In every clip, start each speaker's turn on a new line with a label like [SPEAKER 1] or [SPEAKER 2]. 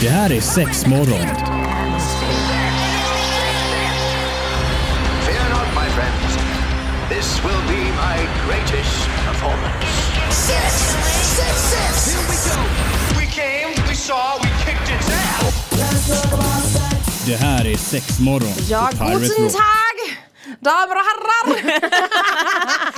[SPEAKER 1] Det här är sex morgon.
[SPEAKER 2] Fear not, my friends. This will be my greatest performance.
[SPEAKER 3] Six, six, six. Here we go.
[SPEAKER 2] We came, we saw, we kicked its ass.
[SPEAKER 1] Det här är sex morgon.
[SPEAKER 4] Ja, guten. Tag! Damer och herrar!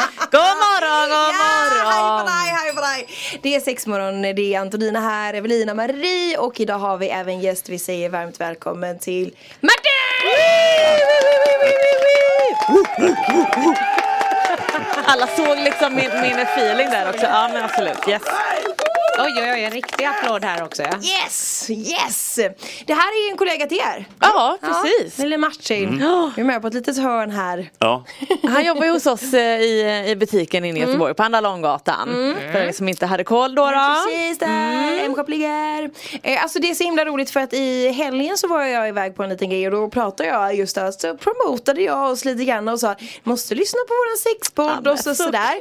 [SPEAKER 5] God morgon, god
[SPEAKER 4] Ja, hej på
[SPEAKER 5] morgon!
[SPEAKER 4] dig, hej på dig! Det är sexmorgon, det är Antonina här, Evelina Marie och idag har vi även gäst. Vi säger varmt välkommen till Martin!
[SPEAKER 5] Alla såg liksom min, min feeling där också. Ja men absolut, yes.
[SPEAKER 6] Oj, oj, oj, en riktig applåd här också. Ja.
[SPEAKER 4] Yes, yes! Det här är ju en kollega till er.
[SPEAKER 5] Ja, precis.
[SPEAKER 4] Lille Martin. Vi är med på ett litet hörn här.
[SPEAKER 7] Ja,
[SPEAKER 5] Han jobbar ju hos oss eh, i, i butiken inne i Göteborg på Andra Långgatan. För er som inte hade koll då. då.
[SPEAKER 4] Precis där, M-shop ligger. Eh, alltså det är så himla roligt för att i helgen så var jag iväg på en liten grej och då pratade jag just där, så promotade jag oss lite grann och sa måste lyssna på våran sexpodd
[SPEAKER 5] Ja,
[SPEAKER 4] och så, sådär.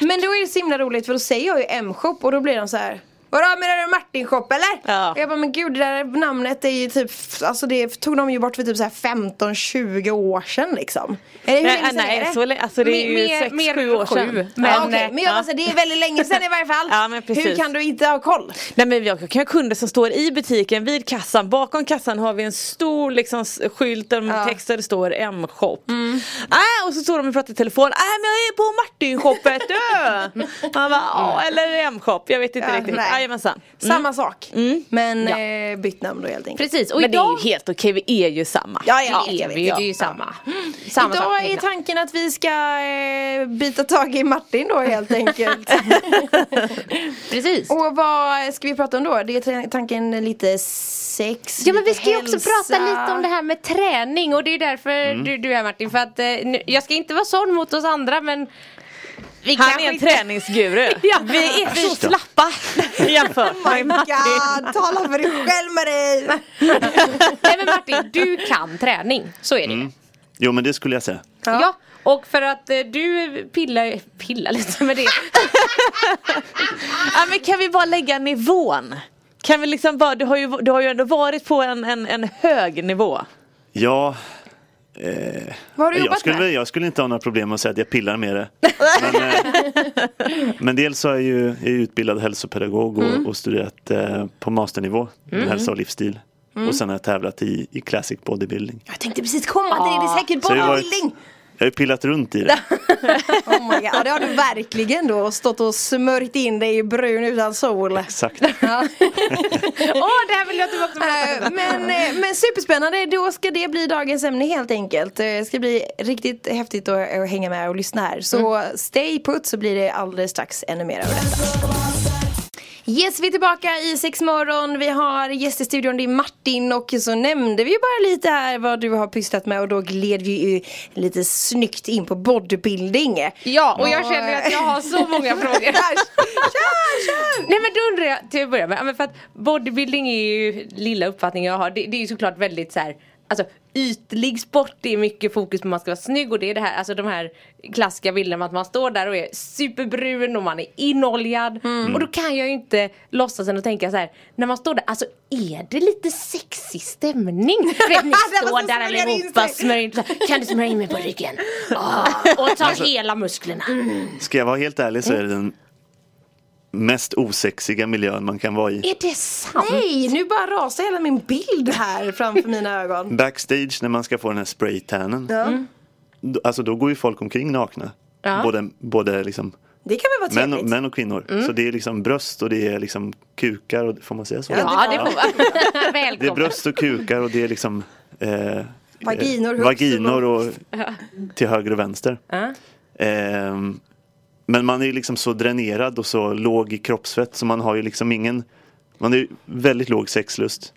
[SPEAKER 4] Men då är det så himla roligt för då säger jag ju M-shop och då blir de så här Vadå menar du Martin shop eller?
[SPEAKER 5] Ja.
[SPEAKER 4] Jag bara men gud det där namnet är ju typ Alltså det tog de ju bort för typ så här 15-20 år sedan liksom Eller hur länge
[SPEAKER 5] Nej,
[SPEAKER 4] sedan är
[SPEAKER 5] nej
[SPEAKER 4] det?
[SPEAKER 5] så, alltså det är ju
[SPEAKER 6] Mer-
[SPEAKER 5] sex,
[SPEAKER 6] mer
[SPEAKER 5] sju år
[SPEAKER 6] sju.
[SPEAKER 5] sedan.
[SPEAKER 6] Men-
[SPEAKER 4] Men, ja,
[SPEAKER 6] eh,
[SPEAKER 4] men jag
[SPEAKER 5] ja.
[SPEAKER 4] bara, så här, det är väldigt länge sedan i varje fall
[SPEAKER 5] Ja, men precis.
[SPEAKER 4] Hur kan du inte ha koll?
[SPEAKER 5] Nej men jag kan ha kunder som står i butiken vid kassan. Bakom kassan har vi en stor liksom, skylt där med
[SPEAKER 4] Ja.
[SPEAKER 5] text där det står M-shop. Äh, och så står de och pratar i telefon. Äh, men jag är på Martin-shoppet du! Man bara, ja eller M-shop. Jag vet inte
[SPEAKER 4] Ja,
[SPEAKER 5] riktigt.
[SPEAKER 4] nej.
[SPEAKER 5] Jajamensan.
[SPEAKER 4] Samma sak. Men
[SPEAKER 5] Ja.
[SPEAKER 4] eh, bytt namn då helt enkelt.
[SPEAKER 6] Precis, och
[SPEAKER 5] Men det är
[SPEAKER 6] idag
[SPEAKER 5] ju helt okej, vi är ju samma.
[SPEAKER 4] Ja, jag vet,
[SPEAKER 6] är
[SPEAKER 4] jag
[SPEAKER 6] vi
[SPEAKER 4] vet.
[SPEAKER 6] ju, det är ju samma. samma sak
[SPEAKER 4] Idag är
[SPEAKER 6] egentligen.
[SPEAKER 4] tanken att vi ska eh, byta tag i Martin då helt enkelt.
[SPEAKER 6] Precis.
[SPEAKER 4] Och vad ska vi prata om då? Det är ta- tanken lite sex,
[SPEAKER 6] Ja men vi ska ju också prata lite om det här med träning och det är därför du, du är här Martin för att eh, nu, jag ska inte vara sån mot oss andra men vi
[SPEAKER 5] Han är en
[SPEAKER 6] inte-
[SPEAKER 5] träningsguru.
[SPEAKER 6] Ja.
[SPEAKER 5] Vi är så slappa jämfört
[SPEAKER 4] Oh my
[SPEAKER 5] med Martin.
[SPEAKER 4] god, tala för dig själv Marie!
[SPEAKER 6] Nej men Martin, du kan träning, så är det ju.
[SPEAKER 7] jo men det skulle jag säga.
[SPEAKER 6] Ja. och för att eh, du pillar, pillar lite med det.
[SPEAKER 5] Ja, men kan vi bara lägga nivån? Kan vi liksom bara, du har ju, du har ju ändå varit på en, en, en hög nivå.
[SPEAKER 7] Ja, eh,
[SPEAKER 4] Vad har du
[SPEAKER 7] jag, skulle,
[SPEAKER 4] med?
[SPEAKER 7] jag skulle inte ha några problem med att säga att jag pillar med det. Men, eh, men dels så är jag ju är utbildad hälsopedagog och,
[SPEAKER 4] Mm.
[SPEAKER 7] och studerat eh, på masternivå, hälsa och livsstil.
[SPEAKER 4] Mm.
[SPEAKER 7] Och sen har jag tävlat i, i classic bodybuilding.
[SPEAKER 4] Jag tänkte precis komma till det, det är säkert
[SPEAKER 7] har, varit,
[SPEAKER 4] bodybuilding!
[SPEAKER 7] Jag har ju pillat runt i det.
[SPEAKER 4] Oh my god, ja, det har du verkligen då stått och smörjt in dig i brun utan sol.
[SPEAKER 7] Exakt.
[SPEAKER 6] Åh, det här vill jag att du också prata
[SPEAKER 4] Eh, men, eh, men superspännande, då ska det bli dagens ämne helt enkelt. Eh, Det ska bli riktigt häftigt att, att hänga med och lyssna här. Så stay put så blir det alldeles strax ännu mer av detta. Yes, vi är tillbaka i sex morgon. Vi har gäst i studion, det är Martin och så nämnde vi ju bara lite här vad du har pysslat med och då gled vi ju lite snyggt in på bodybuilding.
[SPEAKER 6] Ja, och jag känner att jag har så många frågor.
[SPEAKER 4] Kör, kör!
[SPEAKER 6] Nej men då undrar jag till att börja med, för att bodybuilding är ju lilla uppfattningen jag har, det, det är ju såklart väldigt så här. Alltså ytlig sport, det är mycket fokus på att man ska vara snygg och det är det här, alltså de här klassiska bilderna att man står där och är superbrun och man är inoljad. Och då kan jag ju inte låtsas än och tänka så här, när man står där, alltså är det lite sexig stämning? Du vet, ni står där allihopa,
[SPEAKER 4] sig.
[SPEAKER 6] smörjer in, kan du smörja in mig på ryggen? Ah, och ta hela musklerna.
[SPEAKER 7] Ska jag vara helt ärlig så är det den mest osexiga miljön man kan vara i.
[SPEAKER 6] Är det sant?
[SPEAKER 4] Nej, nu bara rasar hela min bild här framför mina ögon.
[SPEAKER 7] Backstage när man ska få den här spraytannen.
[SPEAKER 4] Ja.
[SPEAKER 7] Då- Alltså då går ju folk omkring nakna.
[SPEAKER 6] Ja.
[SPEAKER 7] Både, både liksom
[SPEAKER 4] Det kan väl vara
[SPEAKER 7] män, och, män och kvinnor. Så det är liksom bröst och det är liksom kukar. Och, får man säga så?
[SPEAKER 6] Ja, det får man.
[SPEAKER 7] Det är bröst och kukar och det är liksom eh,
[SPEAKER 4] Vaginor,
[SPEAKER 7] eh, vaginor och till höger och vänster.
[SPEAKER 6] Ja.
[SPEAKER 7] Ehm, men man är ju liksom så dränerad och så låg i kroppsfett så man har ju liksom ingen Man är ju väldigt låg sexlust.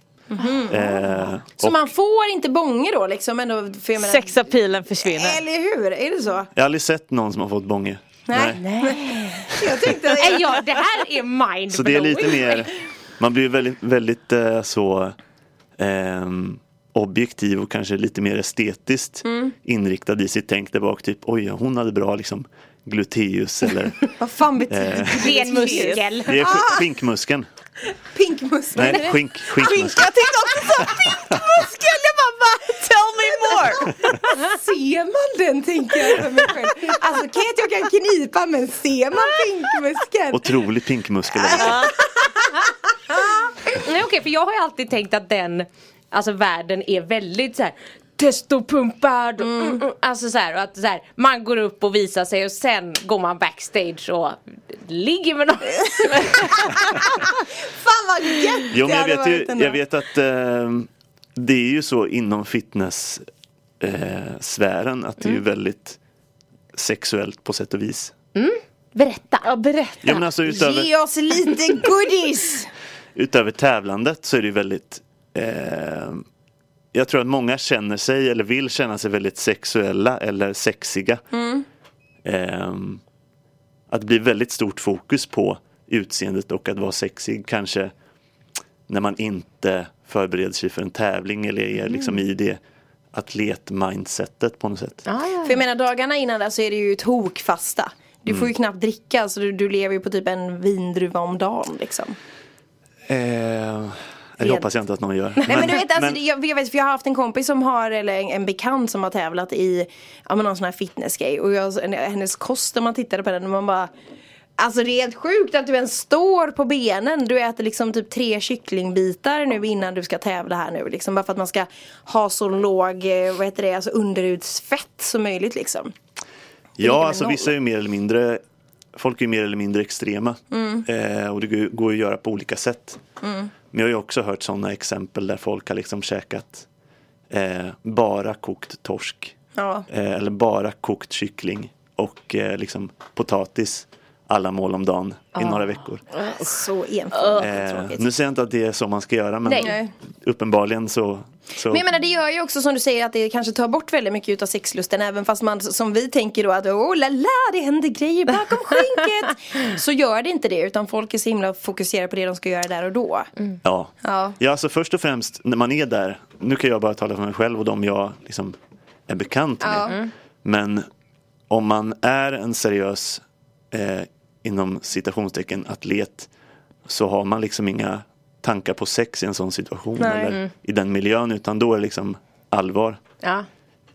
[SPEAKER 7] Eh,
[SPEAKER 4] Så
[SPEAKER 7] och
[SPEAKER 4] man får inte bånge då liksom? Ändå, för menar,
[SPEAKER 5] Sexapilen försvinner.
[SPEAKER 4] Eller hur? Är det så?
[SPEAKER 7] jag har aldrig sett någon som har fått bånge.
[SPEAKER 4] Nej. Jag tänkte...
[SPEAKER 6] Nej, ja, det här är mind
[SPEAKER 7] Så det är lite mer Man blir väldigt, väldigt eh, så ehm, objektiv och kanske lite mer estetiskt
[SPEAKER 4] Mm.
[SPEAKER 7] inriktad i sitt tänk där bak. Typ oj, hon hade bra liksom gluteus eller
[SPEAKER 4] Vad fan betyder
[SPEAKER 7] Eh.
[SPEAKER 4] det?
[SPEAKER 6] benmuskel.
[SPEAKER 7] det är sk- skinkmuskeln.
[SPEAKER 4] Pink Pinkmuskel.
[SPEAKER 7] Nej, skink, skinkmuskel.
[SPEAKER 5] Jag tänkte också så pinkmuskel, jag bara, va? Tell me more!
[SPEAKER 4] Ser man den tänker jag för mig själv. Alltså kan jag jag kan knipa men ser man pinkmuskeln?
[SPEAKER 7] Otrolig pinkmuskel.
[SPEAKER 6] Nej okej för jag har ju alltid tänkt att den Alltså världen är väldigt så här testopumpad och, mm. Mm, alltså så här, och att så här, man går upp och visar sig och sen går man backstage och ligger med någon.
[SPEAKER 4] Fan vad gött
[SPEAKER 7] Jo, men jag
[SPEAKER 4] det
[SPEAKER 7] vet, ju, jag vet att eh, det är ju så inom fitness eh, sfären att det är ju väldigt sexuellt på sätt och vis.
[SPEAKER 6] Berätta.
[SPEAKER 5] Ja, berätta.
[SPEAKER 7] Ja, men alltså utöver,
[SPEAKER 4] Ge oss lite goodies!
[SPEAKER 7] utöver tävlandet så är det ju väldigt eh, Jag tror att många känner sig eller vill känna sig väldigt sexuella eller sexiga. Eh, att det blir väldigt stort fokus på utseendet och att vara sexig kanske när man inte förbereder sig för en tävling eller är liksom i det atlet-mindsetet på något sätt.
[SPEAKER 4] För jag menar dagarna innan där så är det ju tokfasta. Du
[SPEAKER 7] Mm.
[SPEAKER 4] får ju knappt dricka så du, du lever ju på typ en vindruva om dagen liksom.
[SPEAKER 7] Eh, det hoppas jag inte att någon gör.
[SPEAKER 4] Nej men du vet, alltså,
[SPEAKER 7] men-
[SPEAKER 4] jag, jag vet för jag har haft en kompis som har, eller en, bekant som har tävlat i ja, men någon sån här fitnessgrej och jag, hennes kost när man tittade på den och man bara Alltså det är helt sjukt att du ens står på benen. Du äter liksom typ tre kycklingbitar nu innan du ska tävla här nu liksom. Bara för att man ska ha så låg, eh, vad heter det, alltså underudsfett som möjligt liksom.
[SPEAKER 7] Ja, alltså
[SPEAKER 4] noll.
[SPEAKER 7] vissa är ju mer eller mindre Folk är ju mer eller mindre extrema
[SPEAKER 4] Mm.
[SPEAKER 7] eh, och det går- ju att göra på olika sätt. Men jag har ju också hört sådana exempel där folk har liksom käkat eh, bara kokt torsk
[SPEAKER 4] Ja.
[SPEAKER 7] eh, eller bara kokt kyckling och eh, liksom potatis alla mål om dagen i några veckor.
[SPEAKER 4] Så enfaldigt
[SPEAKER 7] Eh, nu säger jag inte att det är så man ska göra men
[SPEAKER 4] Nej.
[SPEAKER 7] uppenbarligen så, så
[SPEAKER 4] Men jag menar det gör ju också som du säger att det kanske tar bort väldigt mycket utav sexlusten även fast man som vi tänker då att oh la la det händer grejer bakom skynket. så gör det inte det utan folk är så himla fokuserade på det de ska göra där och då.
[SPEAKER 7] Ja.
[SPEAKER 4] Ja.
[SPEAKER 7] ja, alltså först och främst när man är där, nu kan jag bara tala för mig själv och de jag liksom är bekant med. Men om man är en seriös, eh, inom citationstecken, atlet så har man liksom inga tankar på sex i en sån situation
[SPEAKER 4] Nej.
[SPEAKER 7] eller i den miljön utan då är det liksom allvar.
[SPEAKER 6] Ja.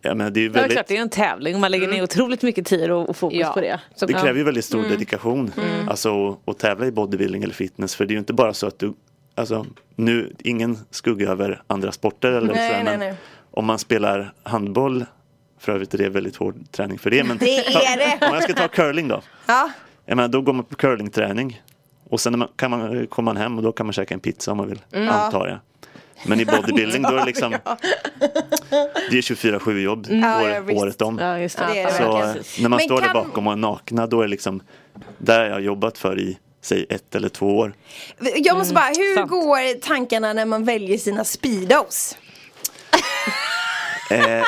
[SPEAKER 7] Jag menar, det är ju
[SPEAKER 5] Ja,
[SPEAKER 7] väldigt,
[SPEAKER 5] klart, det är en tävling. Man lägger ner otroligt mycket tid och, och fokus
[SPEAKER 6] Ja.
[SPEAKER 5] på det.
[SPEAKER 6] Så,
[SPEAKER 7] det
[SPEAKER 6] ja.
[SPEAKER 7] kräver ju väldigt stor dedikation. Alltså att- att tävla i bodybuilding eller fitness. För det är ju inte bara så att du, alltså nu, ingen skugga över andra sporter eller
[SPEAKER 4] Nej,
[SPEAKER 7] sådär,
[SPEAKER 4] nej,
[SPEAKER 7] men
[SPEAKER 4] nej.
[SPEAKER 7] om man spelar handboll, för övrigt är det väldigt hård träning för det. Men
[SPEAKER 4] Det är det.
[SPEAKER 7] om jag ska ta curling då.
[SPEAKER 4] Ja.
[SPEAKER 7] Jag menar, då går man på curlingträning. Och sen man, kan man, kommer man hem och då kan man käka en pizza om man vill, antar jag. Men i bodybuilding då är det liksom Det är 24-7 jobb
[SPEAKER 4] Ja,
[SPEAKER 7] år,
[SPEAKER 4] ja,
[SPEAKER 7] året om.
[SPEAKER 5] Ja, just det.
[SPEAKER 4] Det det
[SPEAKER 7] Så eh, när man
[SPEAKER 4] Men
[SPEAKER 7] står där
[SPEAKER 4] kan-
[SPEAKER 7] bakom och är nakna då är det liksom Där har jag jobbat för i Säg ett eller två år
[SPEAKER 4] Jag måste bara, hur
[SPEAKER 5] sant.
[SPEAKER 4] går tankarna när man väljer sina speedos?
[SPEAKER 7] eh,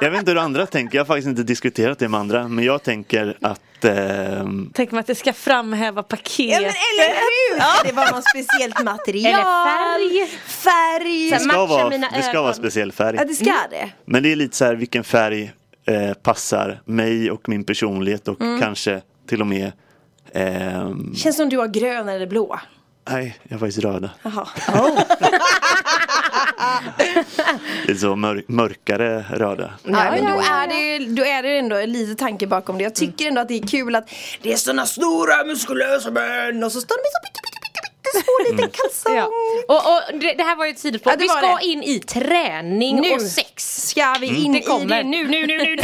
[SPEAKER 7] Jag vet inte hur andra tänker, jag har faktiskt inte diskuterat det med andra Men jag tänker att ehm,
[SPEAKER 5] Tänk mig att det ska framhäva paket.
[SPEAKER 4] Ja men eller hur! Ska det vara något speciellt material?
[SPEAKER 6] Eller färg.
[SPEAKER 4] Färg!
[SPEAKER 7] det, ska vara, det ska vara speciell färg
[SPEAKER 4] Ja det ska det.
[SPEAKER 7] Men det är lite så här vilken färg eh, passar mig och min personlighet och
[SPEAKER 4] Mm.
[SPEAKER 7] kanske till och med ehm,
[SPEAKER 4] Känns som du har grön eller blå.
[SPEAKER 7] Nej, jag är faktiskt röda
[SPEAKER 4] Jaha.
[SPEAKER 7] Det är så mör- mörkare röda
[SPEAKER 4] Ja, men då, är det, då är det ändå lite tanke bakom det. Jag tycker ändå att det är kul att det är såna stora muskulösa män och så står de så pytte, pytte små liten kalsong.
[SPEAKER 6] Ja. Och, och det, det här var ju ett sidospår.
[SPEAKER 4] Ja,
[SPEAKER 6] vi ska
[SPEAKER 4] det.
[SPEAKER 6] in i träning
[SPEAKER 4] Nu
[SPEAKER 6] och sex.
[SPEAKER 4] ska vi in
[SPEAKER 6] Det
[SPEAKER 4] i det nu, nu, nu, nu, nu.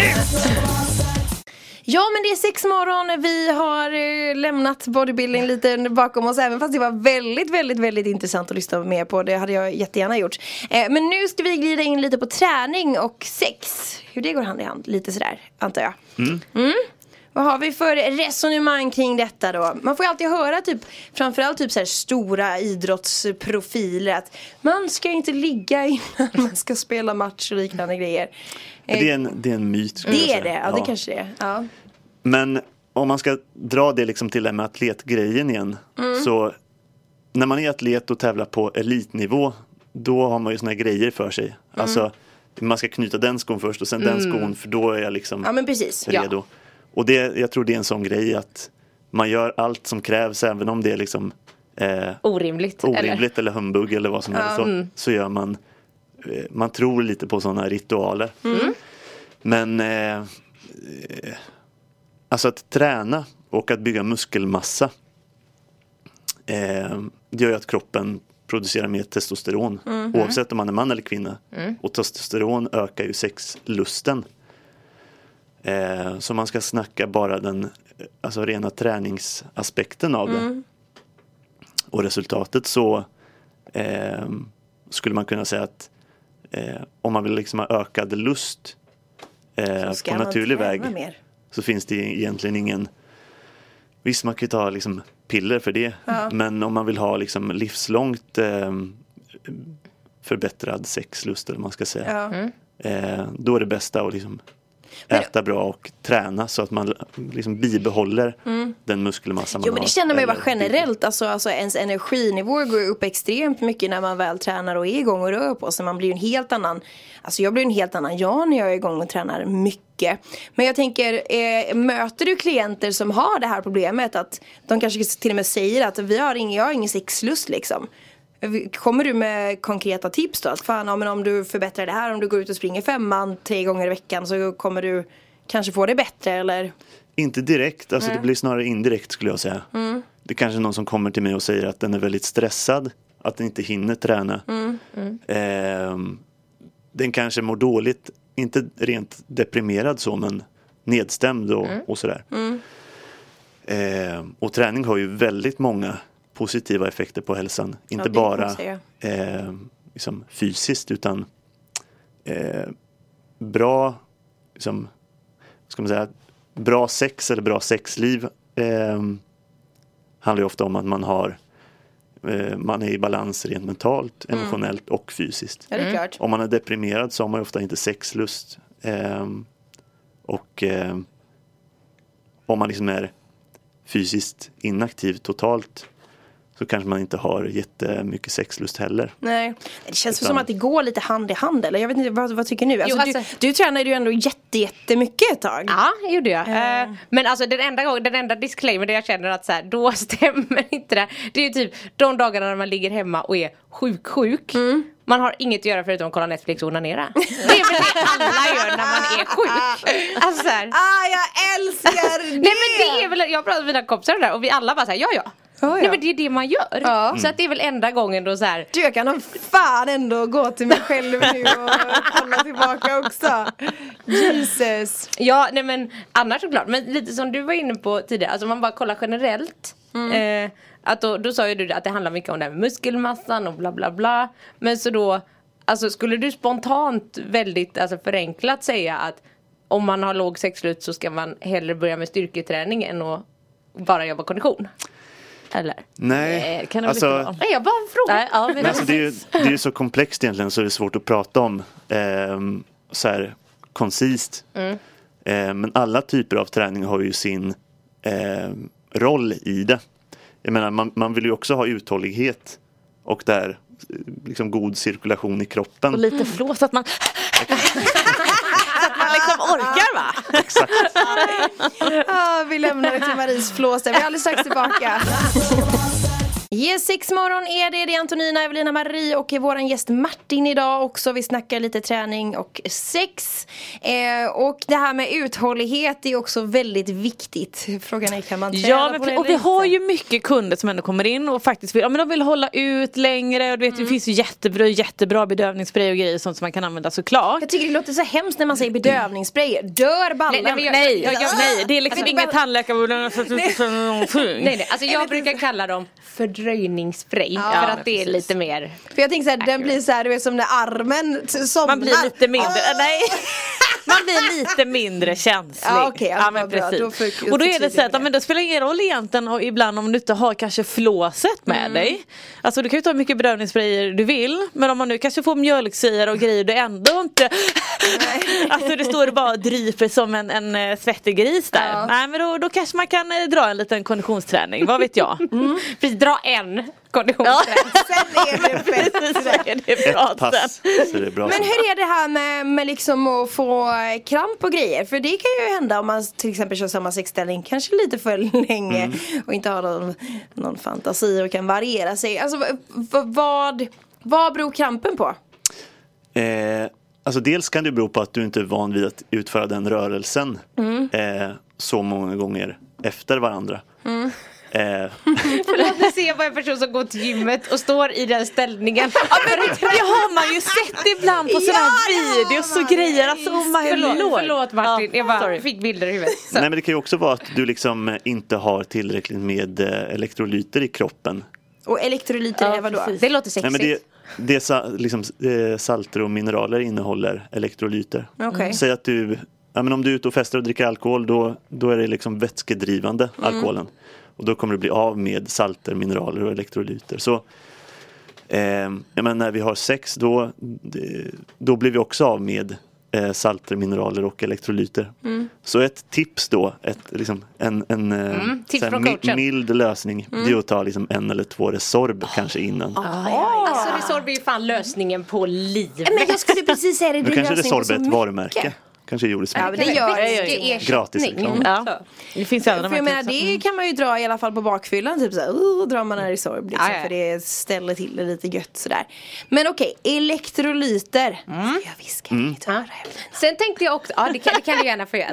[SPEAKER 4] Ja men det är sex morgon, vi har eh, lämnat bodybuilding lite bakom oss även fast det var väldigt, väldigt, väldigt intressant att lyssna mer på. Det hade jag jättegärna gjort. Eh, men nu ska vi glida in lite på träning och sex. Hur det går hand i hand, lite sådär antar jag. Mm. Vad har vi för resonemang kring detta då? Man får ju alltid höra typ Framförallt typ så här stora idrottsprofiler att Man ska inte ligga innan man ska spela match och liknande grejer Eh,
[SPEAKER 7] Det är en, det är en myt
[SPEAKER 4] det är det, ja, det kanske det är. Ja.
[SPEAKER 7] Men om man ska dra det liksom till det med atletgrejen igen.
[SPEAKER 4] Mm.
[SPEAKER 7] Så när man är atlet och tävlar på elitnivå. Då har man ju såna här grejer för sig.
[SPEAKER 4] Mm.
[SPEAKER 7] Alltså man ska knyta den skon först och sen den skon för då är jag liksom
[SPEAKER 4] ja men precis.
[SPEAKER 7] redo. Och det, jag tror det är en sån grej att man gör allt som krävs även om det är liksom eh,
[SPEAKER 6] Orimligt. Eller?
[SPEAKER 7] orimligt eller humbug eller vad som helst så, så gör man eh, man tror lite på sådana ritualer. Men eh, alltså att träna och att bygga muskelmassa eh, det gör ju att kroppen producerar mer testosteron oavsett om man är man eller kvinna. Och testosteron ökar ju sexlusten. Eh, så man ska snacka bara den eh, alltså rena träningsaspekten av det. Och resultatet så eh, skulle man kunna säga att eh, om man vill liksom ha ökad lust eh,
[SPEAKER 4] Ska
[SPEAKER 7] på naturlig väg
[SPEAKER 4] Mer?
[SPEAKER 7] så finns det egentligen ingen Visst man kan ju ta liksom piller för det men om man vill ha liksom livslångt eh, förbättrad sexlust eller vad man ska säga
[SPEAKER 4] Ja.
[SPEAKER 7] eh, då är det bästa att liksom äta bra och träna så att man liksom bibehåller den muskelmassa man
[SPEAKER 4] Jo men
[SPEAKER 7] har.
[SPEAKER 4] det känner man ju bara generellt, alltså, alltså ens energinivå går upp extremt mycket när man väl tränar och är igång och rör på sig. Man blir ju en helt annan, alltså jag blir en helt annan jag när jag är igång och tränar mycket. Men jag tänker, eh, möter du klienter som har det här problemet att de kanske till och med säger att vi har ingen, jag har ingen sexlust liksom. Kommer du med konkreta tips då? Att fan, ja, men om du förbättrar det här, om du går ut och springer femman tre gånger i veckan så kommer du kanske få det bättre eller?
[SPEAKER 7] Inte direkt, alltså det blir snarare indirekt skulle jag säga. Det är kanske är någon som kommer till mig och säger att den är väldigt stressad, att den inte hinner träna. Ehm, den kanske mår dåligt, inte rent deprimerad så men nedstämd och, och sådär. Ehm, och träning har ju väldigt många positiva effekter på hälsan. Inte
[SPEAKER 4] man
[SPEAKER 7] bara eh, liksom fysiskt utan eh, bra liksom, ska man säga, bra sex eller bra sexliv eh, handlar ju ofta om att man har eh, man är i balans rent mentalt,
[SPEAKER 4] Mm.
[SPEAKER 7] emotionellt och fysiskt.
[SPEAKER 4] Ja det är klart.
[SPEAKER 7] Om man är deprimerad så har man ofta inte sexlust. ehm, och ehm, om man liksom är fysiskt inaktiv totalt så kanske man inte har jättemycket sexlust heller.
[SPEAKER 4] Nej, det känns
[SPEAKER 7] Utan-
[SPEAKER 4] som att det går lite hand i hand eller? Jag vet inte, vad, vad tycker ni? Alltså,
[SPEAKER 6] Jo, alltså-
[SPEAKER 4] du, du tränade ju ändå jätte, jättemycket ett tag.
[SPEAKER 6] Ja, det gjorde jag. Eh, men alltså den enda gången, den enda disclaimer där jag känner att så här, då stämmer inte det. Det är ju typ de dagarna när man ligger hemma och är sjuk sjuk. Man har inget att göra förutom att kolla Netflix och onanera. Det är väl det alla gör när man är sjuk. Alltså så här.
[SPEAKER 4] Ah, jag älskar det!
[SPEAKER 6] Nej men det är väl, jag har pratat med mina kompisar där och vi alla bara såhär, ja ja.
[SPEAKER 4] Ja.
[SPEAKER 6] Nej men det är det man gör.
[SPEAKER 4] Ja.
[SPEAKER 6] Så att det är väl enda gången då så här.
[SPEAKER 4] Du, jag kan nog fan ändå gå till mig själv nu och kolla tillbaka också. Jesus.
[SPEAKER 6] Ja nej men annars såklart. Men lite som du var inne på tidigare, alltså man bara kollar generellt. Eh, att då, då sa ju du att det handlar mycket om det här med muskelmassan och bla bla bla. Men så då, alltså skulle du spontant väldigt alltså förenklat säga att om man har låg sexlust så ska man hellre börja med styrketräning än att bara jobba kondition? Eller?
[SPEAKER 7] Nej,
[SPEAKER 5] Eh, kan det
[SPEAKER 7] alltså,
[SPEAKER 5] vara.
[SPEAKER 6] Nej jag bara frågar.
[SPEAKER 5] Nej, ja, men
[SPEAKER 7] Men alltså det, är ju, det är ju så komplext egentligen så det är svårt att prata om ehm, så här koncist.
[SPEAKER 6] Mm.
[SPEAKER 7] Eh, men alla typer av träning har ju sin ehm, roll i det. Jag menar man, man vill ju också ha uthållighet och där eh, liksom god cirkulation i kroppen.
[SPEAKER 5] Och lite flå så att man Så att man liksom Exakt.
[SPEAKER 4] Ah, vi lämnar det till Maries flås där. Vi är alldeles strax tillbaka. Yes, sex morgon är det. Det är Antonina, Evelina, Marie och våran gäst Martin idag också. Vi snackar lite träning och sex. Eh, och det här med uthållighet är också väldigt viktigt. Frågan är kan man träna
[SPEAKER 5] Ja
[SPEAKER 4] på
[SPEAKER 5] men,
[SPEAKER 4] det
[SPEAKER 5] och vi
[SPEAKER 4] eller
[SPEAKER 5] har
[SPEAKER 4] inte?
[SPEAKER 5] ju mycket kunder som ändå kommer in och faktiskt vill, ja, men de vill hålla ut längre och du vet
[SPEAKER 4] Mm.
[SPEAKER 5] det finns ju jättebra, jättebra bedövningsspray och grejer sånt som man kan använda såklart.
[SPEAKER 4] Jag tycker det låter så hemskt när man säger bedövningsspray. Dör ballen?
[SPEAKER 6] Nej, nej, jag-
[SPEAKER 5] Nej,
[SPEAKER 6] jag- jag-
[SPEAKER 5] nej det är liksom
[SPEAKER 4] Alltså,
[SPEAKER 5] inget tandläkarbord
[SPEAKER 6] Nej nej, alltså jag brukar kalla dem fördröjningsspray. för att det är lite mer
[SPEAKER 4] För jag tänker såhär, den blir såhär, du vet som när armen somnar.
[SPEAKER 5] Man blir lite mindre,
[SPEAKER 4] Ah.
[SPEAKER 5] nej Man blir lite mindre känslig.
[SPEAKER 4] Ja, okej, ja,
[SPEAKER 5] men
[SPEAKER 4] bra.
[SPEAKER 5] precis.
[SPEAKER 4] Då får-
[SPEAKER 5] och då är det så att ja,
[SPEAKER 4] det.
[SPEAKER 5] men det spelar ingen roll egentligen och ibland om du inte har kanske flåset med
[SPEAKER 4] Mm.
[SPEAKER 5] dig. Alltså du kan ju ta hur mycket bedövningssprayer du vill men om man nu kanske får mjölksyra och grejer du ändå inte Alltså det står bara och dryper som en, en eh, svettig gris där.
[SPEAKER 4] Ja.
[SPEAKER 5] Nej men då, då kanske man kan eh, dra en liten konditionsträning, vad vet jag.
[SPEAKER 4] Mm.
[SPEAKER 6] Precis, dra en konditionsträning.
[SPEAKER 4] Sen är det bättre.
[SPEAKER 5] Precis, är det bra
[SPEAKER 7] Ett pass så är det bra.
[SPEAKER 4] Men
[SPEAKER 7] sen.
[SPEAKER 4] hur är det här med, med liksom att få kramp och grejer? För det kan ju hända om man till exempel kör samma sexställning kanske lite för länge
[SPEAKER 7] Mm.
[SPEAKER 4] och inte har någon, någon fantasi och kan variera sig. Alltså vad, vad beror krampen på?
[SPEAKER 7] Eh, alltså dels kan det bero på att du inte är van vid att utföra den rörelsen
[SPEAKER 4] Mm.
[SPEAKER 7] eh, så många gånger efter varandra.
[SPEAKER 4] Mm.
[SPEAKER 7] Eh,
[SPEAKER 6] Förlåt, nu ser jag bara en person som går till gymmet och står i den ställningen.
[SPEAKER 5] Det har man ju sett ibland på sådana här videos och grejer. Alltså, oh my
[SPEAKER 6] Förlåt, förlåt Martin,
[SPEAKER 5] Ja,
[SPEAKER 6] jag bara
[SPEAKER 5] sorry.
[SPEAKER 6] fick bilder i huvudet. Så.
[SPEAKER 7] nej men det kan ju också vara att du liksom inte har tillräckligt med eh, elektrolyter i kroppen.
[SPEAKER 4] Och elektrolyter
[SPEAKER 5] Ja,
[SPEAKER 4] är vadå?
[SPEAKER 5] precis.
[SPEAKER 6] Det låter
[SPEAKER 7] Nej,
[SPEAKER 6] sexigt.
[SPEAKER 7] men det, det sa, liksom, eh, salter och mineraler innehåller elektrolyter.
[SPEAKER 4] Okej.
[SPEAKER 7] Säg att du, ja, men om du är ute och festar och dricker alkohol då, då är det liksom vätskedrivande,
[SPEAKER 4] Mm.
[SPEAKER 7] Och då kommer du bli av med salter, mineraler och elektrolyter. Så eh, menar, när vi har sex då, då blir vi också av med eh, salter, mineraler och elektrolyter.
[SPEAKER 4] Mm.
[SPEAKER 7] Så ett tips då, ett, liksom, en, en eh,
[SPEAKER 6] tips
[SPEAKER 7] så här
[SPEAKER 6] från
[SPEAKER 7] mi- mild lösning,
[SPEAKER 4] Mm.
[SPEAKER 7] det är att ta liksom en eller två Resorb kanske innan.
[SPEAKER 6] Alltså Resorb är ju fan lösningen på livet.
[SPEAKER 4] Men jag skulle precis säga det. Det är
[SPEAKER 7] kanske Resorb är ett
[SPEAKER 4] mycket.
[SPEAKER 7] varumärke. Kanske gjorde
[SPEAKER 4] Ja, men det gör det.
[SPEAKER 7] Gratis reklam.
[SPEAKER 5] Ja. Det finns ju andra
[SPEAKER 4] För jag menar det kan man ju dra i alla fall på bakfyllan typ såhär, uh, drar man här i sorb liksom,
[SPEAKER 6] Ja, ja.
[SPEAKER 4] för det ställer till det lite gött sådär. Men okej, elektrolyter.
[SPEAKER 6] Mm.
[SPEAKER 4] Jag viska
[SPEAKER 7] Mm.
[SPEAKER 6] Sen tänkte jag också, ja det kan, det kan du gärna få göra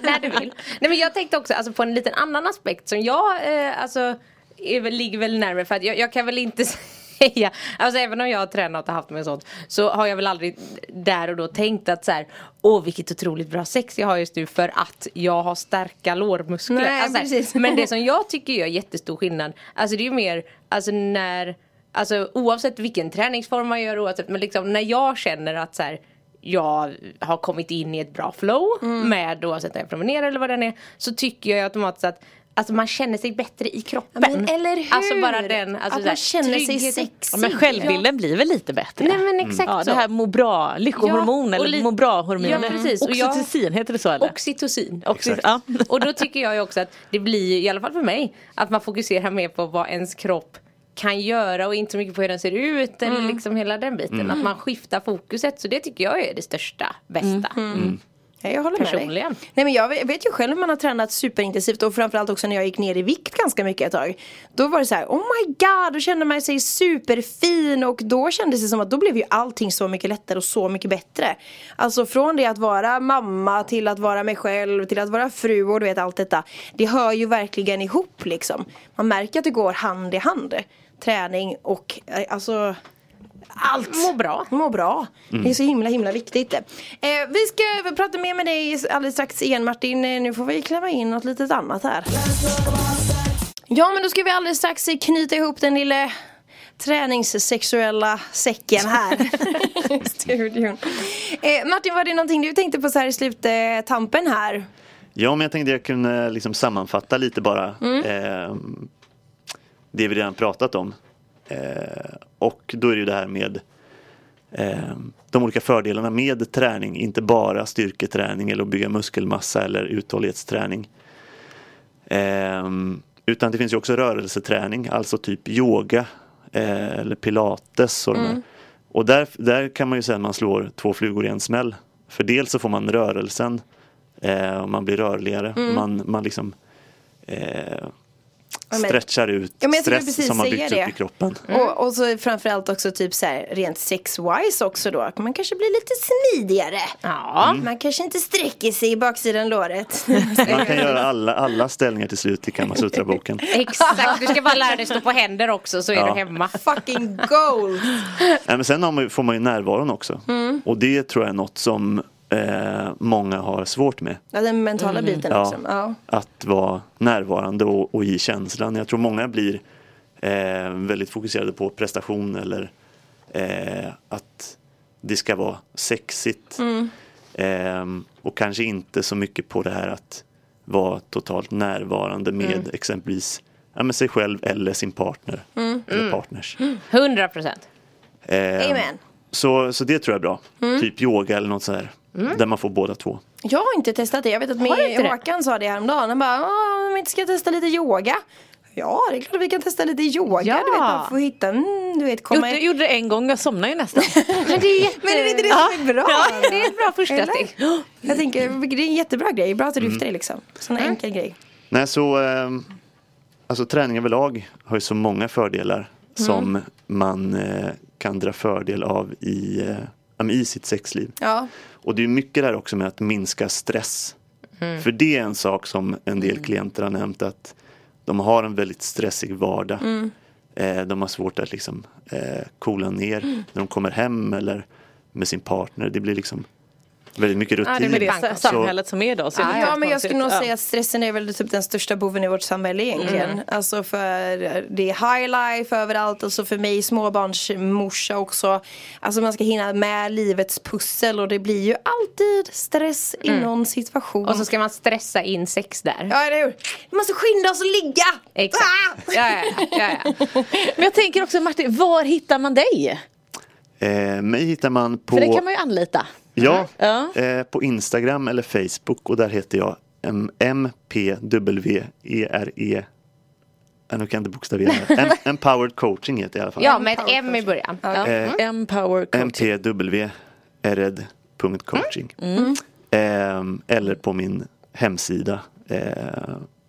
[SPEAKER 6] när du vill. Nej men jag tänkte också alltså, på en liten annan aspekt som jag eh, alltså ligger väl närmare för att jag, jag kan väl inte säga, alltså även om jag har tränat och haft med sånt så har jag väl aldrig där och då tänkt att så här, åh vilket otroligt bra sex jag har just nu för att jag har starka lårmuskler.
[SPEAKER 4] Nej,
[SPEAKER 6] alltså,
[SPEAKER 4] precis.
[SPEAKER 6] men det som jag tycker gör jättestor skillnad, alltså det är ju mer, alltså när Alltså oavsett vilken träningsform man gör oavsett, men liksom när jag känner att så här, jag har kommit in i ett bra flow
[SPEAKER 4] Mm.
[SPEAKER 6] med oavsett om jag promenerar eller vad den är så tycker jag automatiskt att Alltså man känner sig bättre i kroppen.
[SPEAKER 4] Ja, men eller hur?
[SPEAKER 6] Alltså bara den, alltså
[SPEAKER 4] Att
[SPEAKER 6] så
[SPEAKER 4] man känner sig sexig.
[SPEAKER 5] Ja, men självbilden blir väl lite bättre?
[SPEAKER 6] Nej men exakt
[SPEAKER 5] Ja,
[SPEAKER 6] så.
[SPEAKER 5] det här må bra, lyckohormon
[SPEAKER 6] Ja,
[SPEAKER 5] eller
[SPEAKER 6] li-
[SPEAKER 5] må bra hormoner.
[SPEAKER 6] Ja, precis. Jag-
[SPEAKER 5] Oxytocin, heter det så eller?
[SPEAKER 6] Oxytocin.
[SPEAKER 5] Oxy- ja.
[SPEAKER 6] Och då tycker jag ju också att det blir, i alla fall för mig, att man fokuserar mer på vad ens kropp kan göra och inte så mycket på hur den ser ut eller liksom hela den biten. Att man skiftar fokuset. Så det tycker jag är det största, bästa.
[SPEAKER 4] Ja, jag håller med
[SPEAKER 6] Personligen.
[SPEAKER 4] dig. Nej men jag vet- ju själv när man har tränat superintensivt och framförallt också när jag gick ner i vikt ganska mycket ett tag. Då var det så här, oh my god, då kände man sig superfin och då kändes det som att då blev ju allting så mycket lättare och så mycket bättre. Alltså från det att vara mamma till att vara mig själv till att vara fru och du vet allt detta. Det hör ju verkligen ihop liksom. Man märker att det går hand i hand. Träning och eh, alltså allt.
[SPEAKER 6] Må bra.
[SPEAKER 4] Må bra. Det är så himla himla viktigt. Eh, vi ska prata mer med dig alldeles strax igen Martin. Eh, nu får vi klämma in något litet annat här. Ja men då ska vi alldeles strax knyta ihop den lilla träningssexuella säcken här i studion. Eh, Martin var det någonting du tänkte på så här i sluttampen här?
[SPEAKER 7] Ja, men jag tänkte jag kunde liksom sammanfatta lite bara
[SPEAKER 4] Mm.
[SPEAKER 7] eh, det vi redan pratat om. Eh, och då är det ju det här med eh, de olika fördelarna med träning, inte bara styrketräning eller att bygga muskelmassa eller uthållighetsträning. Eh, utan det finns ju också rörelseträning, alltså typ yoga eh, eller pilates. Och, här. och där, där kan man ju säga att man slår två flugor i en smäll. För dels så får man rörelsen Eh, och man blir rörligare. Man, man liksom eh, stretchar ut
[SPEAKER 4] Ja,
[SPEAKER 7] stress som har byggts
[SPEAKER 4] det.
[SPEAKER 7] upp i kroppen.
[SPEAKER 4] Och, och så framförallt också typ så här rent sex-wise också då. Man kanske blir lite smidigare.
[SPEAKER 6] Ja.
[SPEAKER 4] Man kanske inte sträcker sig i baksidan låret.
[SPEAKER 7] Man kan göra alla, alla ställningar till slut i Kamasutra-boken.
[SPEAKER 6] Exakt, du ska bara lära dig stå på händer också så är
[SPEAKER 7] Ja.
[SPEAKER 6] du hemma.
[SPEAKER 4] Fucking gold!
[SPEAKER 7] Nej, men sen har man, ju- får man ju närvaron också.
[SPEAKER 4] Mm.
[SPEAKER 7] Och det tror jag är något som eh, många har svårt med.
[SPEAKER 4] Ja, den mentala biten
[SPEAKER 7] Ja.
[SPEAKER 4] också. Ja.
[SPEAKER 7] Att vara närvarande och, och i känslan. Jag tror många blir eh, väldigt fokuserade på prestation eller eh, att det ska vara sexigt.
[SPEAKER 4] Mm.
[SPEAKER 7] Eh, och kanske inte så mycket på det här att vara totalt närvarande med
[SPEAKER 4] Mm.
[SPEAKER 7] exempelvis ja, men sig själv eller sin partner.
[SPEAKER 4] Mm.
[SPEAKER 7] Eller partners.
[SPEAKER 6] 100 procent.
[SPEAKER 7] Eh,
[SPEAKER 4] Amen.
[SPEAKER 7] så, så det tror jag är bra.
[SPEAKER 4] Mm.
[SPEAKER 7] Typ yoga eller något sådär. Där man får båda två.
[SPEAKER 4] Jag har inte testat det. Jag vet att
[SPEAKER 6] det?
[SPEAKER 4] Håkan sa det häromdagen. Han bara, "Åh, om vi inte ska testa lite yoga. Ja, det är klart att vi kan testa lite yoga.
[SPEAKER 6] Ja.
[SPEAKER 4] Du vet, bara få hitta, mm, du vet, komma
[SPEAKER 5] Jag gjorde det en gång, jag somnade ju nästan.
[SPEAKER 6] Men det är jätte...
[SPEAKER 4] Men är det inte det som är bra?
[SPEAKER 6] Det är ett bra första steg.
[SPEAKER 4] Jag tänker, det är en jättebra grej. Bra att du
[SPEAKER 7] Mm.
[SPEAKER 4] lyfter det liksom. Sån
[SPEAKER 6] Mm.
[SPEAKER 4] enkel grej.
[SPEAKER 7] Nej, så ehm, alltså träning överlag har ju så många fördelar som man eh, kan dra fördel av i, eh, ja, i sitt sexliv.
[SPEAKER 4] Ja.
[SPEAKER 7] Och det är mycket där också med att minska stress. För det är en sak som en del klienter har nämnt att de har en väldigt stressig vardag. Eh, de har svårt att liksom eh, coola ner när de kommer hem eller med sin partner. Det blir liksom väldigt mycket
[SPEAKER 6] det
[SPEAKER 7] rutin.
[SPEAKER 5] Med det samhället som är idag. Så är det
[SPEAKER 4] Ja
[SPEAKER 5] helt
[SPEAKER 4] men jag skulle nog
[SPEAKER 5] konstigt.
[SPEAKER 4] säga att stressen är väl typ den största boven i vårt samhälle egentligen.
[SPEAKER 6] Mm.
[SPEAKER 4] Alltså för det är high life överallt och så för mig småbarnsmorsa också. Alltså man ska hinna med livets pussel och det blir ju alltid stress i någon situation.
[SPEAKER 6] Mm. Och så ska man stressa in sex där.
[SPEAKER 4] Ja eller hur? Vi måste skynda oss och ligga!
[SPEAKER 6] Exakt.
[SPEAKER 4] Ah!
[SPEAKER 6] Ja, ja, ja, ja.
[SPEAKER 5] Men jag tänker också Martin, var hittar man dig?
[SPEAKER 7] Eh, mig hittar man på
[SPEAKER 5] För det kan man ju anlita.
[SPEAKER 7] Ja,
[SPEAKER 5] Ja.
[SPEAKER 7] Eh, på Instagram eller Facebook och där heter jag M- MPWERE Ja, nu kan jag inte bokstavera. Em- Empowered coaching heter jag i alla fall.
[SPEAKER 6] ja, med ett M i början.
[SPEAKER 5] Ja.
[SPEAKER 7] Eh,
[SPEAKER 5] Empower coaching.
[SPEAKER 7] mpwered.coaching. Ehm, eller på min hemsida eh,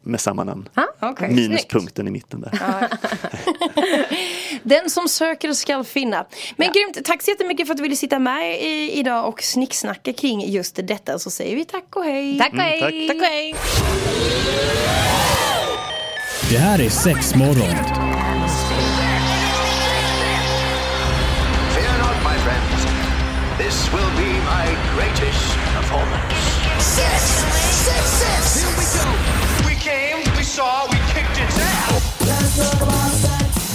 [SPEAKER 7] med samma namn.
[SPEAKER 4] Okej,
[SPEAKER 7] Minuspunkten i mitten där.
[SPEAKER 4] Den som söker ska finna. Men grymt, tack så jättemycket för att du ville sitta med i, idag och snicksnacka kring just detta. Så säger vi tack och hej.
[SPEAKER 6] Tack och
[SPEAKER 7] Mm, tack.
[SPEAKER 6] hej.
[SPEAKER 5] Tack och hej.
[SPEAKER 1] Det här är
[SPEAKER 2] my friends. This will be my greatest performance.
[SPEAKER 3] Six, six, six. Here we go.
[SPEAKER 2] We came, we saw, we kicked its ass.